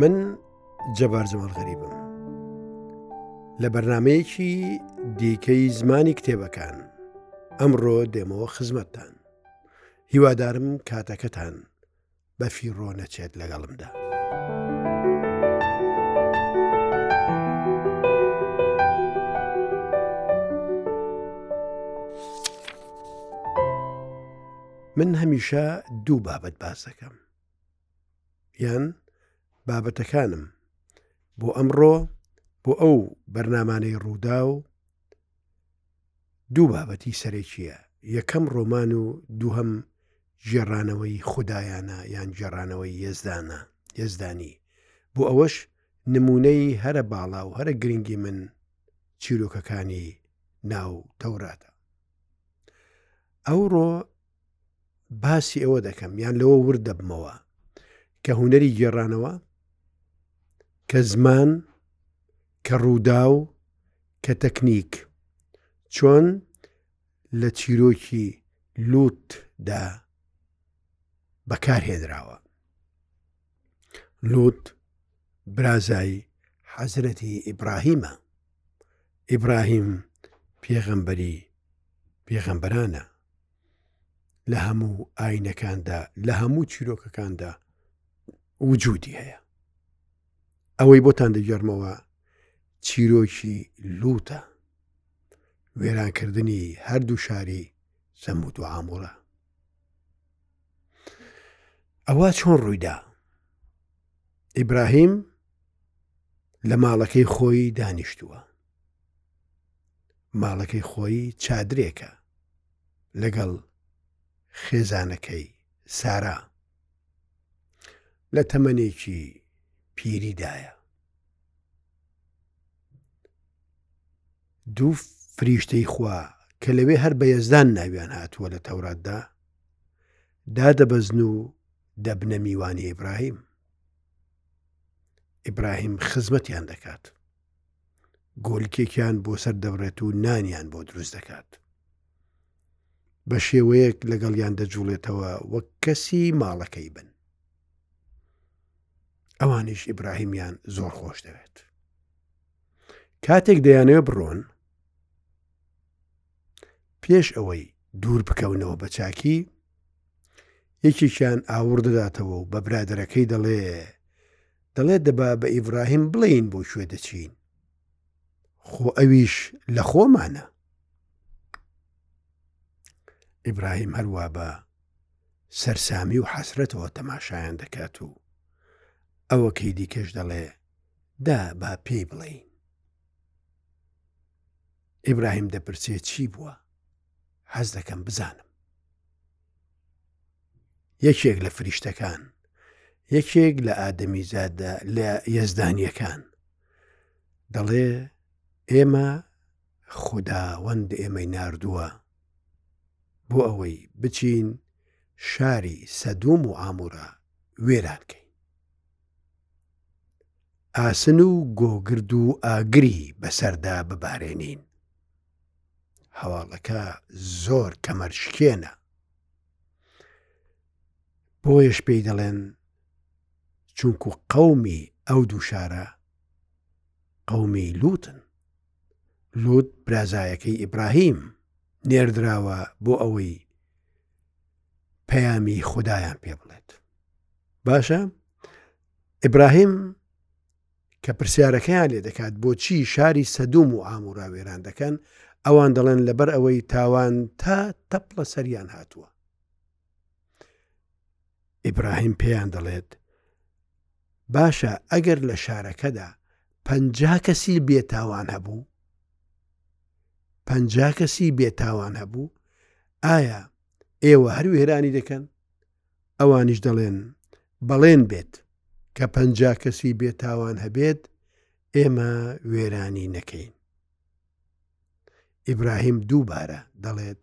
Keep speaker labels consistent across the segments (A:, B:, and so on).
A: من جەبار جەمەڵ غەریبم لە بەرنمەیەکی دیکەی زمانی کتێبەکان ئەمڕۆ دێمەوە خزمەتتان هیوادارم کاتەکەتان بەفیڕۆ نەچێت لەگەڵمدا. من هەمیشە دوو بابەت باس دەکەم یان بابەتەکانم بۆ ئەمڕۆ بۆ ئەو بەرنمانەی ڕوودا و دوو بابەتی سەرەکییە، یەکەم ڕۆمان و دووهەم گێڕانەوەی خودایانە یان گێڕانەوەی یەزدانە، یەزدانی، بۆ ئەوەش نموونەی هەرە باڵا و هەرە گرنگی من چیرۆکەکانی ناو تەوراتە. ئەوڕۆ باسی ئەوە دەکەم یان لەوە ورد دەبمەوە کە هوەری گێڕانەوە کە زمان کە ڕووداو کە تەکنیک چۆن لە چیرۆکی لوتدا بەکارهێنراوە لوت برازایی حەزرەتی ئیبراهیمە ئیبراهیم پێغەمبەری پێغەمبەرانە لە هەموو ئاینەکاندا لە هەموو چیرۆکەکاندا وجودی هەیە ئەوەی بۆتان دەگەرمەوە چیرۆکی لوتە وێرانکردنی هەردوو شاری سەمود و ئامۆرە ئەوە چۆن ڕوویدا ئیبراهیم لە ماڵەکەی خۆی دانیشتووە ماڵەکەی خۆی چادرێکە لەگەڵ خێزانەکەی سارا لە تەمەنێکی پیریدایە دوو فریشتەی خوا کە لەوێ هەر بە یەزدان ناویان هاتووە لە تەوراتدا دادەبەزن و دەبنە میوانی ئیبراهیم ئیبراهیم خزمەتیان دەکات گۆلکێکیان بۆ سەر دەبڕێت و نانیان بۆ دروست دەکات بە شێوەیەک لەگەڵیان دەجوڵێتەوە وەک کەسی ماڵەکەی بن ئەوانیش ئیبراهیمیان زۆر خۆش دەوێت کاتێک دەیانەوە بڕۆن پێش ئەوەی دوور بکەونەوە بە چاکی یەکێکیان ئاوڕ دەداتەوە و بە برادەرەکەی دەڵێ دەڵێ دەبا بە ئیبراهیم بڵین بۆ کوێ دەچین خۆ ئەویش لە خۆمانە ئیبراهیم هەروە بە سەرسامی و حەسرەتەوە تەماشایان دەکات و ئەوە کەی دیکەش دەڵێ دا با پێی بڵین ئیبراهیم دەپرسێ چی بووە حەز دەکەم بزانم یەکێک لە فریشتەکان یەکێک لە ئادەمی زادە لە یەزدانیەکان دەڵێ ئێمە خودداوەند ئێمەی نردووە بۆ ئەوەی بچین شاری سەدوم و ئامورە وێرانکەین ئاسن و گۆگرد و ئاگری بەسەردا ببارێنین. هەواڵەکە زۆر کەمەرشکێنە. بۆیەش پێی دەڵێن چونکو قەومی ئەو دوو شارە قەومی لوتن. لوت برازایەکەی ئیبراهیم نێردراوە بۆ ئەوەی پەیامی خوددایان پێ بڵێت. باشە ئیبراهیم کە پرسیارەکەیان لێ دەکات بۆچی شاری سەدوم و ئامورا وێران دەکەن ئەوان دەڵێن لەبەر ئەوەی تاوان تا تەپڵە سەریان هاتووە ئیبراهیم پێیان دەڵێت باشە ئەگەر لە شارەکەدا پ کەسی بێتاوان هەبوو پ کەسی بێتاوان هەبوو ئایا ئێوە هەر وێرانی دەکەن ئەوانیش دەڵێن، بەڵێن بێت، کە پەنجا کەسی بێ تاوان هەبێت، ئێمە وێرانی نەکەین. ئیبراهیم دووبارە دەڵێت،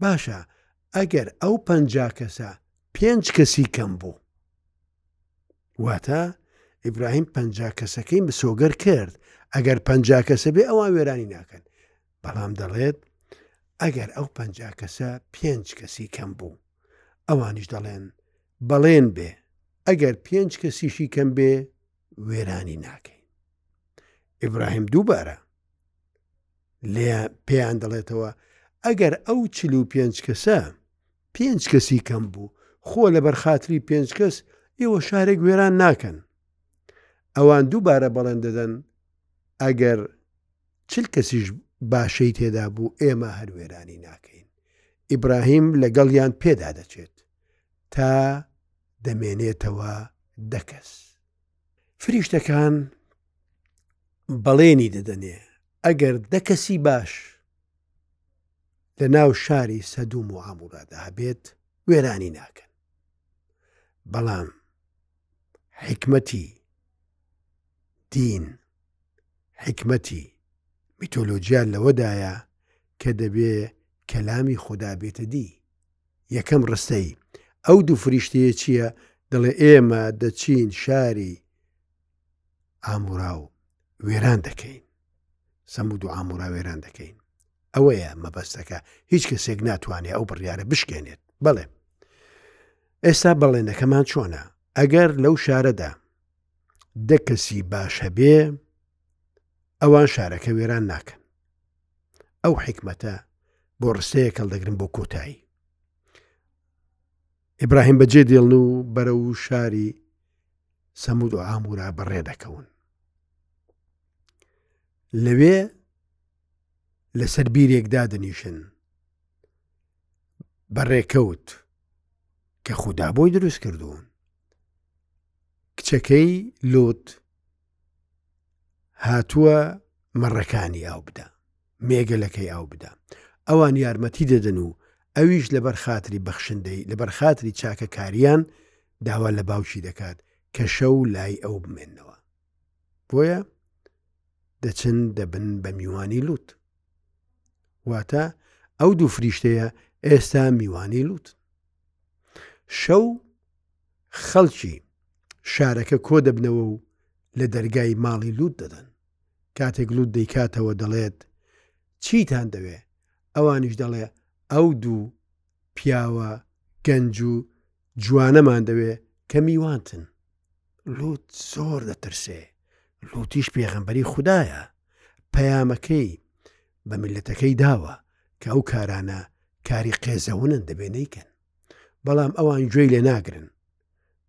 A: باشە ئەگەر ئەو پەنجا کەسە پێنج کەسی کەم بوو. واتە ئیبراهیم پەنجا کەسەکەی مسۆگەر کرد، ئەگەر پەنجا کەسە بێ ئەوان وێرانی ناکەن. بەڵام دەڵێت ئەگەر ئەو پەنجا کەسە پێنج کەسی کەم بوو ئەوانیش دەڵێن بەڵێن بێ ئەگەر پێنج کەسیشی کەم بێ وێرانی ناکەین ئیبراهیم دووبارە لێ پێیان دەڵێتەوە ئەگەر ئەو چل و پێنج کەسە پێنج کەسی کەم بوو خۆ لە بەرخاتری پێنج کەس ئێوە شارێک وێران ناکەن ئەوان دووبارە بەڵێن دەدەن ئەگەر چل کەسیش باشەی تێدا بوو ئێمە هەر وێرانی ناکەین ئیبراهیم لەگەڵیان پێدا دەچێت تا دەمێنێتەوە دەکەس فریشتەکان بەڵێنی دەدەنێ ئەگەر دەکەسی باش لە ناو شاری سەدوم و ئامورادا هەبێت وێرانی ناکەن بەڵام حیکمەتی دین حیکمەتی میتۆلۆجیا لەوەدایە کە دەبێ کەلامی خودا بێتە دی یەکەم ڕستەی ئەو دوو فریشتەیە چییە دەڵێ ئێمە دەچین شاری ئامورا و وێران دەکەین سەمود و عامورا وێران دەکەین ئەوەیە مەبەستەکە هیچ کەسێک ناتوانێت ئەو بڕیارە بشکێنێت بڵێ ئێستا بەڵێنەکەمان چۆنە ئەگەر لەو شارەدا دە کەسی باش هەبێ ئەوان شارەکە وێران ناکەن ئەو حکمەتە بۆ ڕستەیە کەڵدەگرن بۆ کۆتایی ئیبراهیم بەجێ دێڵن و بەرە و شاری سەمود و ئامورا بەڕێ دەکەون لەوێ لەسەر بیرێکدا دەنیشن بەڕێکەوت کە خوددا بۆی دروست کردوون کچەکەی لوت هاتووە مەڕەکانی ئاو بدە مێگەلەکەی ئاو بدا. ئەوان یارمەتی دەدەن و ئەویش لەبەر خاتری بەخشندەی، لەبەر خاتری چاکەکارییان داوا لە باوکی دەکات کە شەو لای ئەو بمێننەوە. بۆیە دەچن دەبن بە میوانی لوت. واتە ئەو دوو فریشتەیە ئێستا میوانی لوت. شەو خەڵکی شارەکە کۆ دەبنەوە و لە دەرگای ماڵی لوت دەدەن. کاتێک لوط دەیکاتەوە دەڵێت، چیتان دەوێ؟ ئەوانیش دەڵێ، ئەو دوو، پیاوە، گەنج و جوانەمان دەوێ کە میوانتن. لوط زۆر دەترسێ، لوطیش پێغەمبەری خودایە، پەیامەکەی بە میللەتەکەی داوە کە ئەو کارانە کاری قێزەونن دەبێ نەیکەن. بەڵام ئەوان گوێی لێ ناگرن،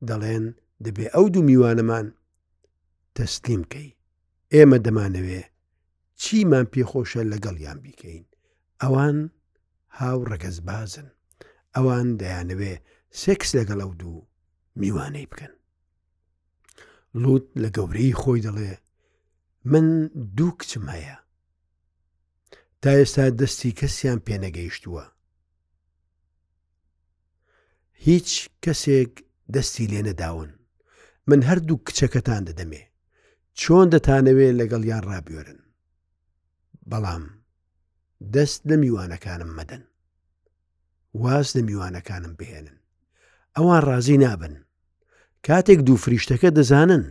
A: دەڵێن، دەبێ ئەو دوو میوانەمان تەسلیم کەی ئێمە دەمانەوێ چیمان پێخۆشە لەگەڵیان بیکەین ئەوان هاو ڕەگەز بازن ئەوان دەیانەوێ سێکس لەگەڵ ئەو دوو میوانەی بکەن لوت لە گەورەی خۆی دەڵێ من دوو کچم هەیە تا ئێستا دەستی کەسیان پێنەگەیشتووە هیچ کەسێک دەستی لێ نەداون من هەردوو کچەکەتان دەدەمێ چۆن دەتانەوێ لەگەڵیان ڕابێرن بەڵام دەست لە میوانەکانم مەدەن واز لە میوانەکانم بهێنن ئەوان ڕازی نابن کاتێک دوو فریشتەکە دەزانن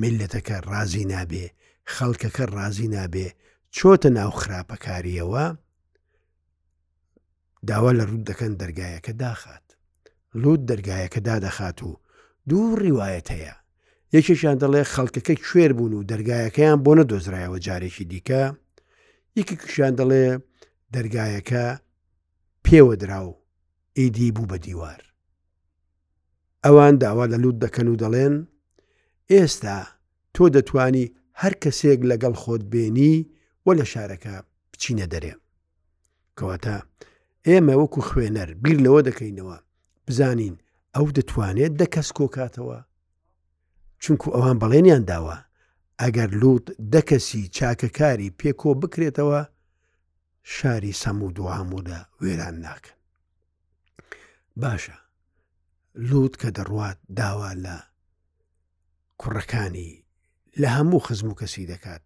A: میلەتەکە ڕازی نابێ خەڵکەکە ڕازی نابێ چۆتە ناو خراپەکاریەوە داوا لە ڕوود دەکەن دەرگایەکە داخات لوت دەرگایەکە دادەخات و دوو ڕیواەت هەیە یەکێکیان دەڵێ خەڵکەکە کوێر بوون و دەرگایەکەیان بۆ نەدۆزرایەوە جارێکی دیکە یەکی کوشیان دەڵێ دەرگایەکە پێوە درا و ئیدی بوو بە دیوار ئەوان داوا لە لوت دەکەن و دەڵێن ئێستا تۆ دەتانی هەر کەسێک لەگەڵ خۆت بێنی و لە شارەکە بچینە دەرێ کەواتە ئێمە وەکو خوێنەر بیر لەوە دەکەینەوە بزانین ئەو دەتوانێت دە کەس کۆکاتەوە چونکو ئەوان بەڵێنیان داوە ئەگەر لوت دە کەسی چاکەکاری پێکۆ بکرێتەوە شاری سەمود و هەموودا وێران ناکەن باشە لوت کە دەڕوات داوا لە کوڕەکانی لە هەموو خزم و کەسی دەکات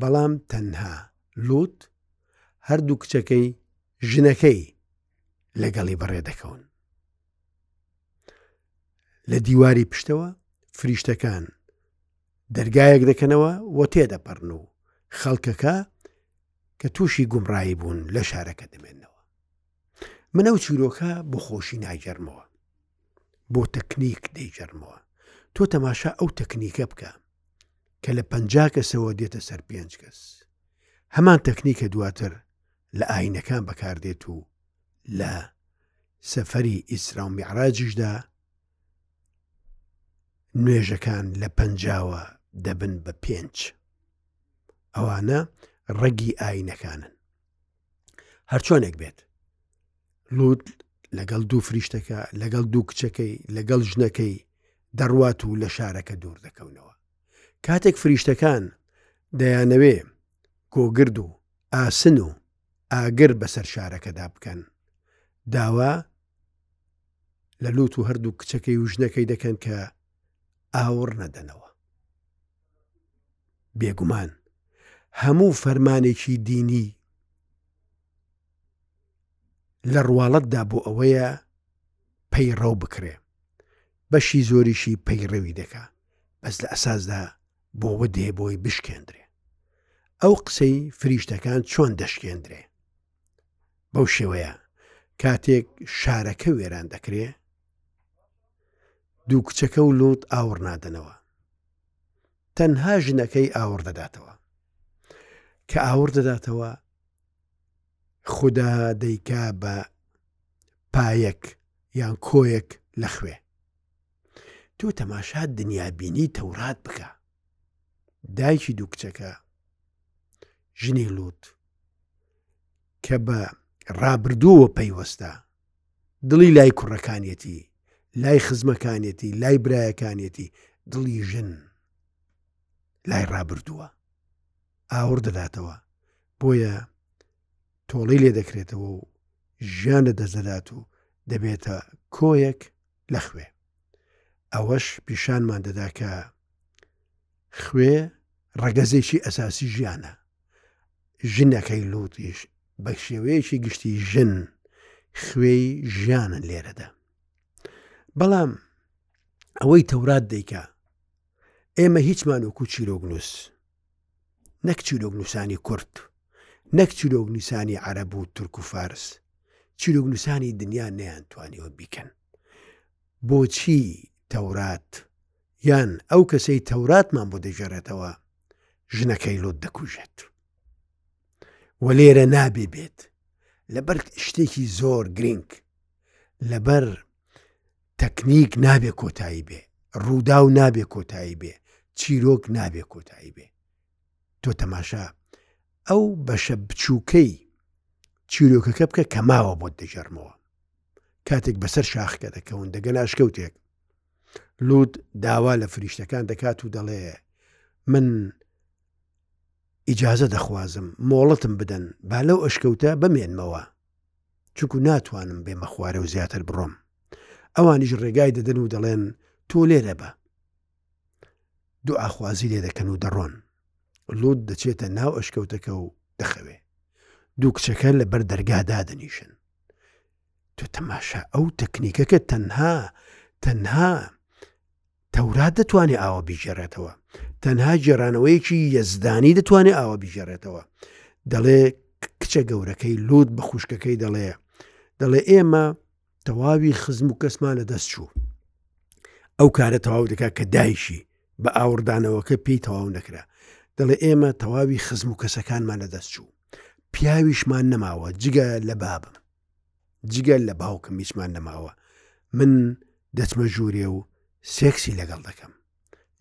A: بەڵام تەنها لوت هەردوو کچەکەی ژنەکەی لەگەڵی بەڕێ دەکەون لە دیواری پشتەوە فریشتەکان دەرگایەک دەکەنەوە و تێدەپەڕن و خەڵکەکە کە تووشی گومڕایی بوون لە شارەکە دەمێنەوە من ئەو چیرۆکە بۆ خۆشی ناگەرمەوە بۆ تەکنیک دەیگەرمەوە تۆ تەماشا ئەو تەکنیکە بکە کە لە پنج کەسەوە دێتە سەر پێنج کەس هەمان تەکنیکە دواتر لە ئاینەکان بەکاردێت و لە سەفەری ئیسرا و میعراجیشدا نوێژەکان لە پنجاوە دەبن بە پێنج ئەوانە ڕەگی ئاینەکانن هەرچۆنێک بێت لوت لەگەڵ دوو فریشتەکە لەگەڵ دوو کچەکەی لەگەڵ ژنەکەی دەڕوات و لە شارەکە دوور دەکەونەوە کاتێک فریشتەکان دەیانەوێ کۆگرد و ئاسن و ئاگر بەسەر شارەکەدا بکەن داوا لە لوت و هەردوو کچەکەی و ژنەکەی دەکەن کە ئاوڕ نەدەنەوە بێگومان هەموو فەرمانێکی دینی لە ڕواڵەتدا بۆ ئەوەیە پەیڕەو بکرێ بەشی زۆریشی پەیڕەوی دەکا بەس لە ئەساسدا بۆوە دێ بۆی بشکێندرێ ئەو قسەی فریشتەکان چۆن دەشکێندرێ بەو شێوەیە کاتێک شارەکە وێران دەکرێ دوو کچەکە و لوت ئاوڕنادەنەوە تەنها ژنەکەی ئاوڕ دەداتەوە کە ئاوڕ دەداتەوە خدا دەیکا بە پایەک یان کۆیەک لە خوێ تۆ تەماشا دنیابینی تەورات بکە دایکی دوو کچەکە ژنی لوت کە بە ڕابردووە پەیوەستە دڵی لای کوڕەکانیەتی، لای خزمەکانیەتی، لای برایەکانیەتی، دڵی ژن لای ڕابردووە ئاوڕ دەداتەوە، بۆیە تۆڵەی لێ دەکرێتەوە و ژیان لە دەست دەدات و دەبێتە کۆیەک، لە خوێ. ئەوەش پیشانمان دەدا کە خوێ ڕەگەزێکی ئەساسی ژیانە. ژنەکەی لووتیش بە شێوەیەکی گشتی ژن خوێی ژیانن لێرەدا. بەڵام ئەوەی تەورات دەیکا ئێمە هیچمان وەکو چیرۆگنووس نەک چیرۆکنووسانی کورد، نەک چیرۆکنووسانی عەرەب و تورک و فارس، چیرۆکنووسانی دنیا نەیانتوانیوە بیکەن. بۆچی تەورات یان ئەو کەسەی تەوراتمان بۆ دەگێڕێتەوە ژنەکەی لۆت دەکوژێت و لێرە نابێ بێت لەبەر شتێکی زۆر گرنگ لەبەر تەکنیک نابێ کۆتایی بێ ڕووداو نابێ کۆتایی بێ چیرۆک نابێ کۆتایی بێ تۆ تەماشا ئەو بەشە بچووکەی چیرۆکەکە بکە کە ماوە بۆت دەجەرمەوە کاتێک بەسەر شاخکە دەکەون دەگەن ئاشکەوتێک لوت داوا لە فریشتەکان دەکات و دەڵێ من ئیجازە دەخوازم مۆڵەتم بدەن با لەو ئەشکەوتە بمێنمەوە چونکو ناتوانم بێمە خوارێ و زیاتر بڕۆم ئەوانیش ڕێگای دەدەن و دەڵێن تۆ لێرە بە دوعاخوازی لێ دەکەن و دەڕۆن لوت دەچێتە ناو ئەشکەوتەکە و دەخەوێ دوو کچەکە لە بەر دەرگا دادەنیشن تۆ تەماشا ئەو تەکنیکەکە تەنها تەنها تەورات دەتوانێ ئاوا بیگێڕێتەوە تەنها گێرانەوەیەکی یەزدانی دەتوانێت ئاوا بیگێڕێتەوە دەڵێ کچە گەورەکەی لوت بە خوشکەکەی دەڵێ دەڵێ ئێمە تەواوی خزم و کەسمان لە دەست چوو ئەو کارە تەواو دەکات کە دایشی بە ئاوردانەوەکە پێی تەواو نەکرا دەڵێ ئێمە تەواوی خزم و کەسەکانمان لە دەست چوو پیاویشمان نەماوە جگە لە بابم جگە لە باوکم هیچمان نەماوە من دەچمە ژوورێ و سێکسی لەگەڵ دەکەم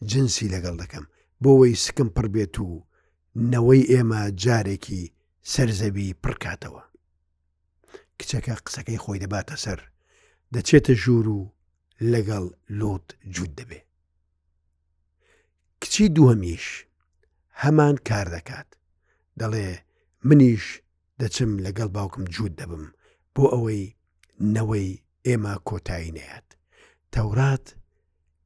A: جنسی لەگەڵ دەکەم بۆەوەی سکم پڕ بێت و نەوەی ئێمە جارێکی سەرزەوی پڕکاتەوە کچەکە قسەکەی خۆی دەباتە سەر دەچێتە ژوور و لەگەڵ لوت جوود دەبێ کچی دووەمیش هەمان کار دەکات دەڵێ منیش دەچم لەگەڵ باوکم جووت دەبم بۆ ئەوەی نەوەی ئێمە کۆتایی نەیات تەورات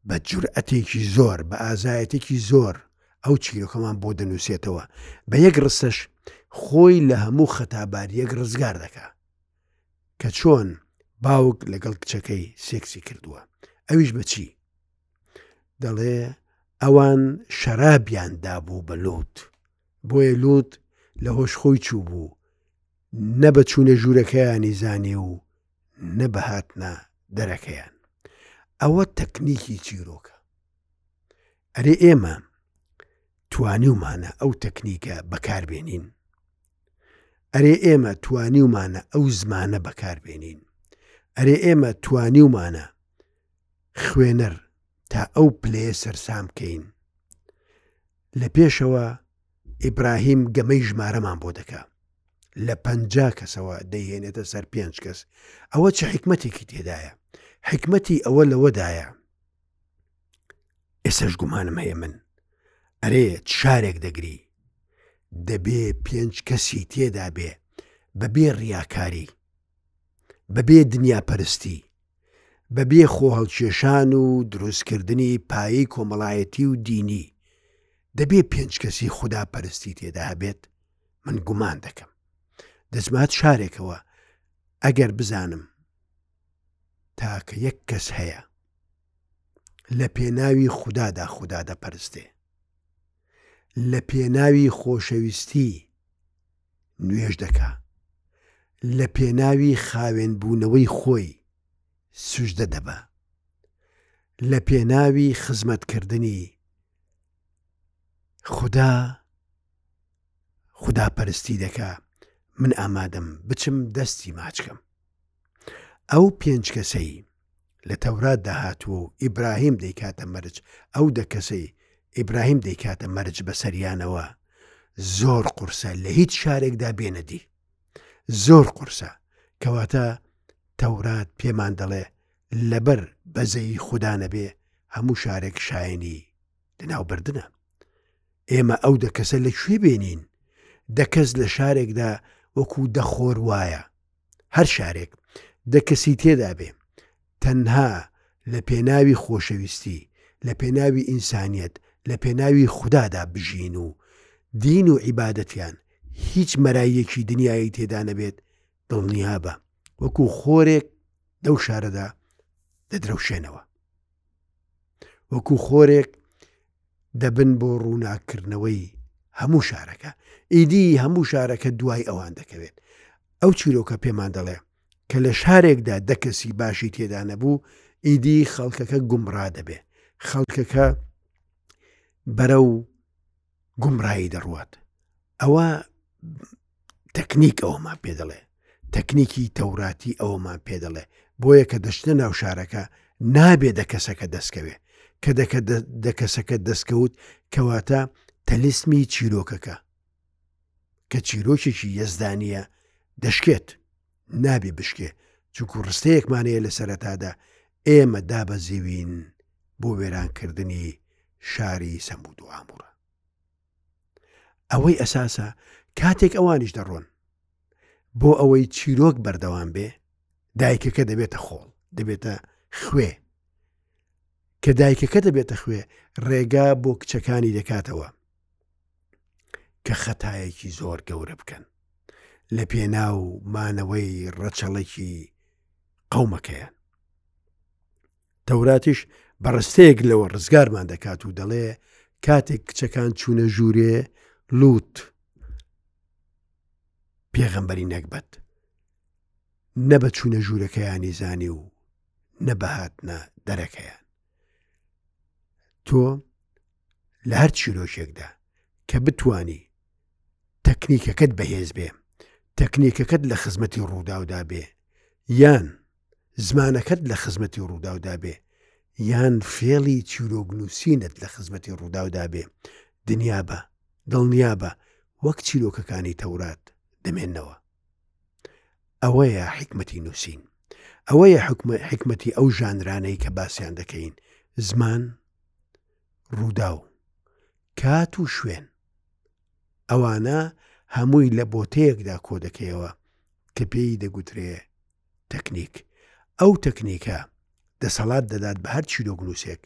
A: بە جورئەتێکی زۆر بە ئازایەتێکی زۆر ئەو چیرۆکەمان بۆ دەنووسێتەوە بە یەک ڕستەش خۆی لە هەموو خەتابار یەک ڕزگار دەکا کە چۆن باوک لەگەڵ کچەکەی سێکسی کردووە ئەویش بەچی دەڵێ ئەوان شەرابیان دابوو بە لوت بۆیە لوط لە هۆش خۆی چووبوو، نە بە چوونە ژوورەکەیانی زانی و نە بە هاتنە دەرەکەیان. ئەوە تەکنیکی چیرۆکە. ئەرێ ئێمە توانیومانە ئەو تەکنیکە بەکاربێنین. ئەرێ ئێمە توانیومانە ئەو زمانە بەکاربێنین. ئەرێ ئێمە توانیومانە خوێنەر تا ئەو پلەیە سەرسام بکەین. لە پێشەوە ئیبراهیم گەمەی ژمارەمان بۆ دەکا. لە پەنجا کەسەوە دەیهێنێتە سەر پێنج کەس. ئەوە چ حکمەتێکی تێدایە. حکمەتی ئەوە لەوەدایە. ئێسەش گومانم هەیە من. ئەرێ شارێک دەگری. دەبێ پێنج کەسی تێدا بێ بە بێ ڕیاکاری. بەبێ دنیاپەرستی، بەبێ خۆهەڵکێشان و دروستکردنی پایەی کۆمەڵایەتی و دینی، دەبێ پێنج کەسی خوداپەرستی تێدا هەبێت؟ من گومان دەکەم. دەچمە شارێکەوە ئەگەر بزانم تاکە یەک کەس هەیە لە پێناوی خوددادا خوددا دەپەرستێ. لە پێناوی خۆشەویستی نوێژ دەکا، لە پێناوی خاوێنبوونەوەی خۆی سوجدە دەبا، لە پێناوی خزمەتکردنی خودا خوداپەرستی دەکا، من ئامادەم بچم دەستی ماچ کەم. ئەو پێنج کەسەی لە تەوراتدا هاتووە و ئیبراهیم دەیکاتە مەرج، ئەو دە کەسەی ئیبراهیم دەیکاتە مەرج بەسەریانەوە زۆر قورسە لە هیچ شارێکدا بێنە دی. زۆر قورسە، کەواتە تەورات پێمان دەڵێ لەبەر بەزەیی خودا نەبێ هەموو شارێک شایەنی لەناوبردنە. ئێمە ئەو دە کەسە لە کوێ بێنین؟ دە کەس لە شارێکدا وەکوو دەخۆر وایە، هەر شارێک دە کەسی تێدا بێ تەنها لە پێناوی خۆشەویستی لە پێناوی ئینسانیت لە پێناوی خوددادا بژین و دین و عیباەتیان هیچ مەراییەکی دنیای تێدا نەبێت دڵنیابە وەکو خۆرێک لەو شارەدا دەدرەوشێنەوە وەکو خۆرێک دەبن بۆ ڕووناککردنەوەی هەموو شارەکە ئیدی هەموو شارەکە دوای ئەوان دەکەوێت ئەو چیرۆکە پێمان دەڵێ کە لە شارێکدا دەکەسی باشی تێدا نەبوو ئیدی خەڵکەکە گومڕا دەبێ خەڵکەکە بەرە و گومڕایی دەڕوات ئەوە تەکنیک ئەومان پێ دەڵێ تەکنیکی تەوراتی ئەومان پێ دەڵێ بۆیە کە دەشتە ناو شارەکە نابێ دە کەسەکە دەستکەوێ کە دەکە دە کەسەکە دەستکەوت کەواتە تەلیسمی چیرۆکەکە کە چیرۆکێکی یەزدانە دەشکێت نابێ بشکێ چونکو ڕستەیەکمان هەیە لە سەرەتادا ئێمە دابەزیوین بۆ وێرانکردنی شاری سەمود و ئاموڕە ئەوەی ئەساسە کاتێک ئەوانیش دەڕۆن بۆ ئەوەی چیرۆک بەردەوام بێ دایکەکە دەبێتە خۆڵ دەبێتە خوێ کە دایکەکە دەبێتە خوێ ڕێگا بۆ کچەکانی دەکاتەوە کە خەتایەکی زۆر گەورە بکەن لە پێناو مانەوەی ڕەچەڵەکی قەومەکەیان تەوراتیش بەڕستەیەک لەوە ڕزگارمان دەکات و دەڵێ کاتێک کچەکان چوونە ژوورێ لوت پێغەمبەری نەکبەت نە بە چوونە ژوورەکەیانی زانی و نەبهاتنە دەرەکەیان تۆ لە هەر چیرۆکێکدا کە بتانی تەکنیکەکەت بەهێز بێ تەکنیکەکەت لە خزمەتی ڕووداودا بێ یان زمانەکەت لە خزمەتی ڕووداودا بێ یان فێڵی چیرۆگنووسینت لە خزمەتی ڕووداودا بێ دنیا بە دڵنیا بە وەک چیرۆکەکانی تەورات دەمێنەوە ئەوەیە حکمەتی نووسین ئەوەیە حکمەتی ئەو ژانرانەی کە باسییان دەکەین زمان ڕووداو، کات و شوێن. ئەوانە هەمووی لە بۆتەیەکدا کۆ دەکەیەوە کە پێیی دەگوترێ تەکنیک. ئەو تەکنیکە دەسەڵات دەدات بە هەر چیرۆکنووسێک،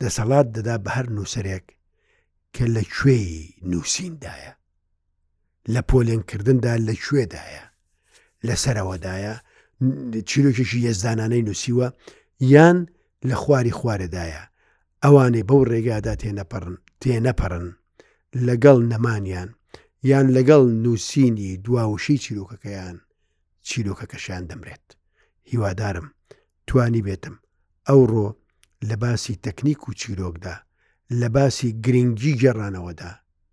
A: دەسەڵات دەدات بە هەر نووسەرێک کە لە کوێی نووسیندایە. لە پۆلێن کردندا لە کوێدایە لە سەرەوەدایە چیرۆکێکی یێزدانانەی نووسیوە یان لە خواری خوارەدایە ئەوانەی بەو ڕێگادا تێنەپەڕن تێنەپەڕن لەگەڵ نەمانیان یان لەگەڵ نووسینی دواوشی چیرۆکەکەیان چیرۆکەکەشیان دەمرێت هیوادارم توانی بێتم ئەو ڕۆ لە باسی تەکنیک و چیرۆکدا لە باسی گرنگی گێڕانەوەدا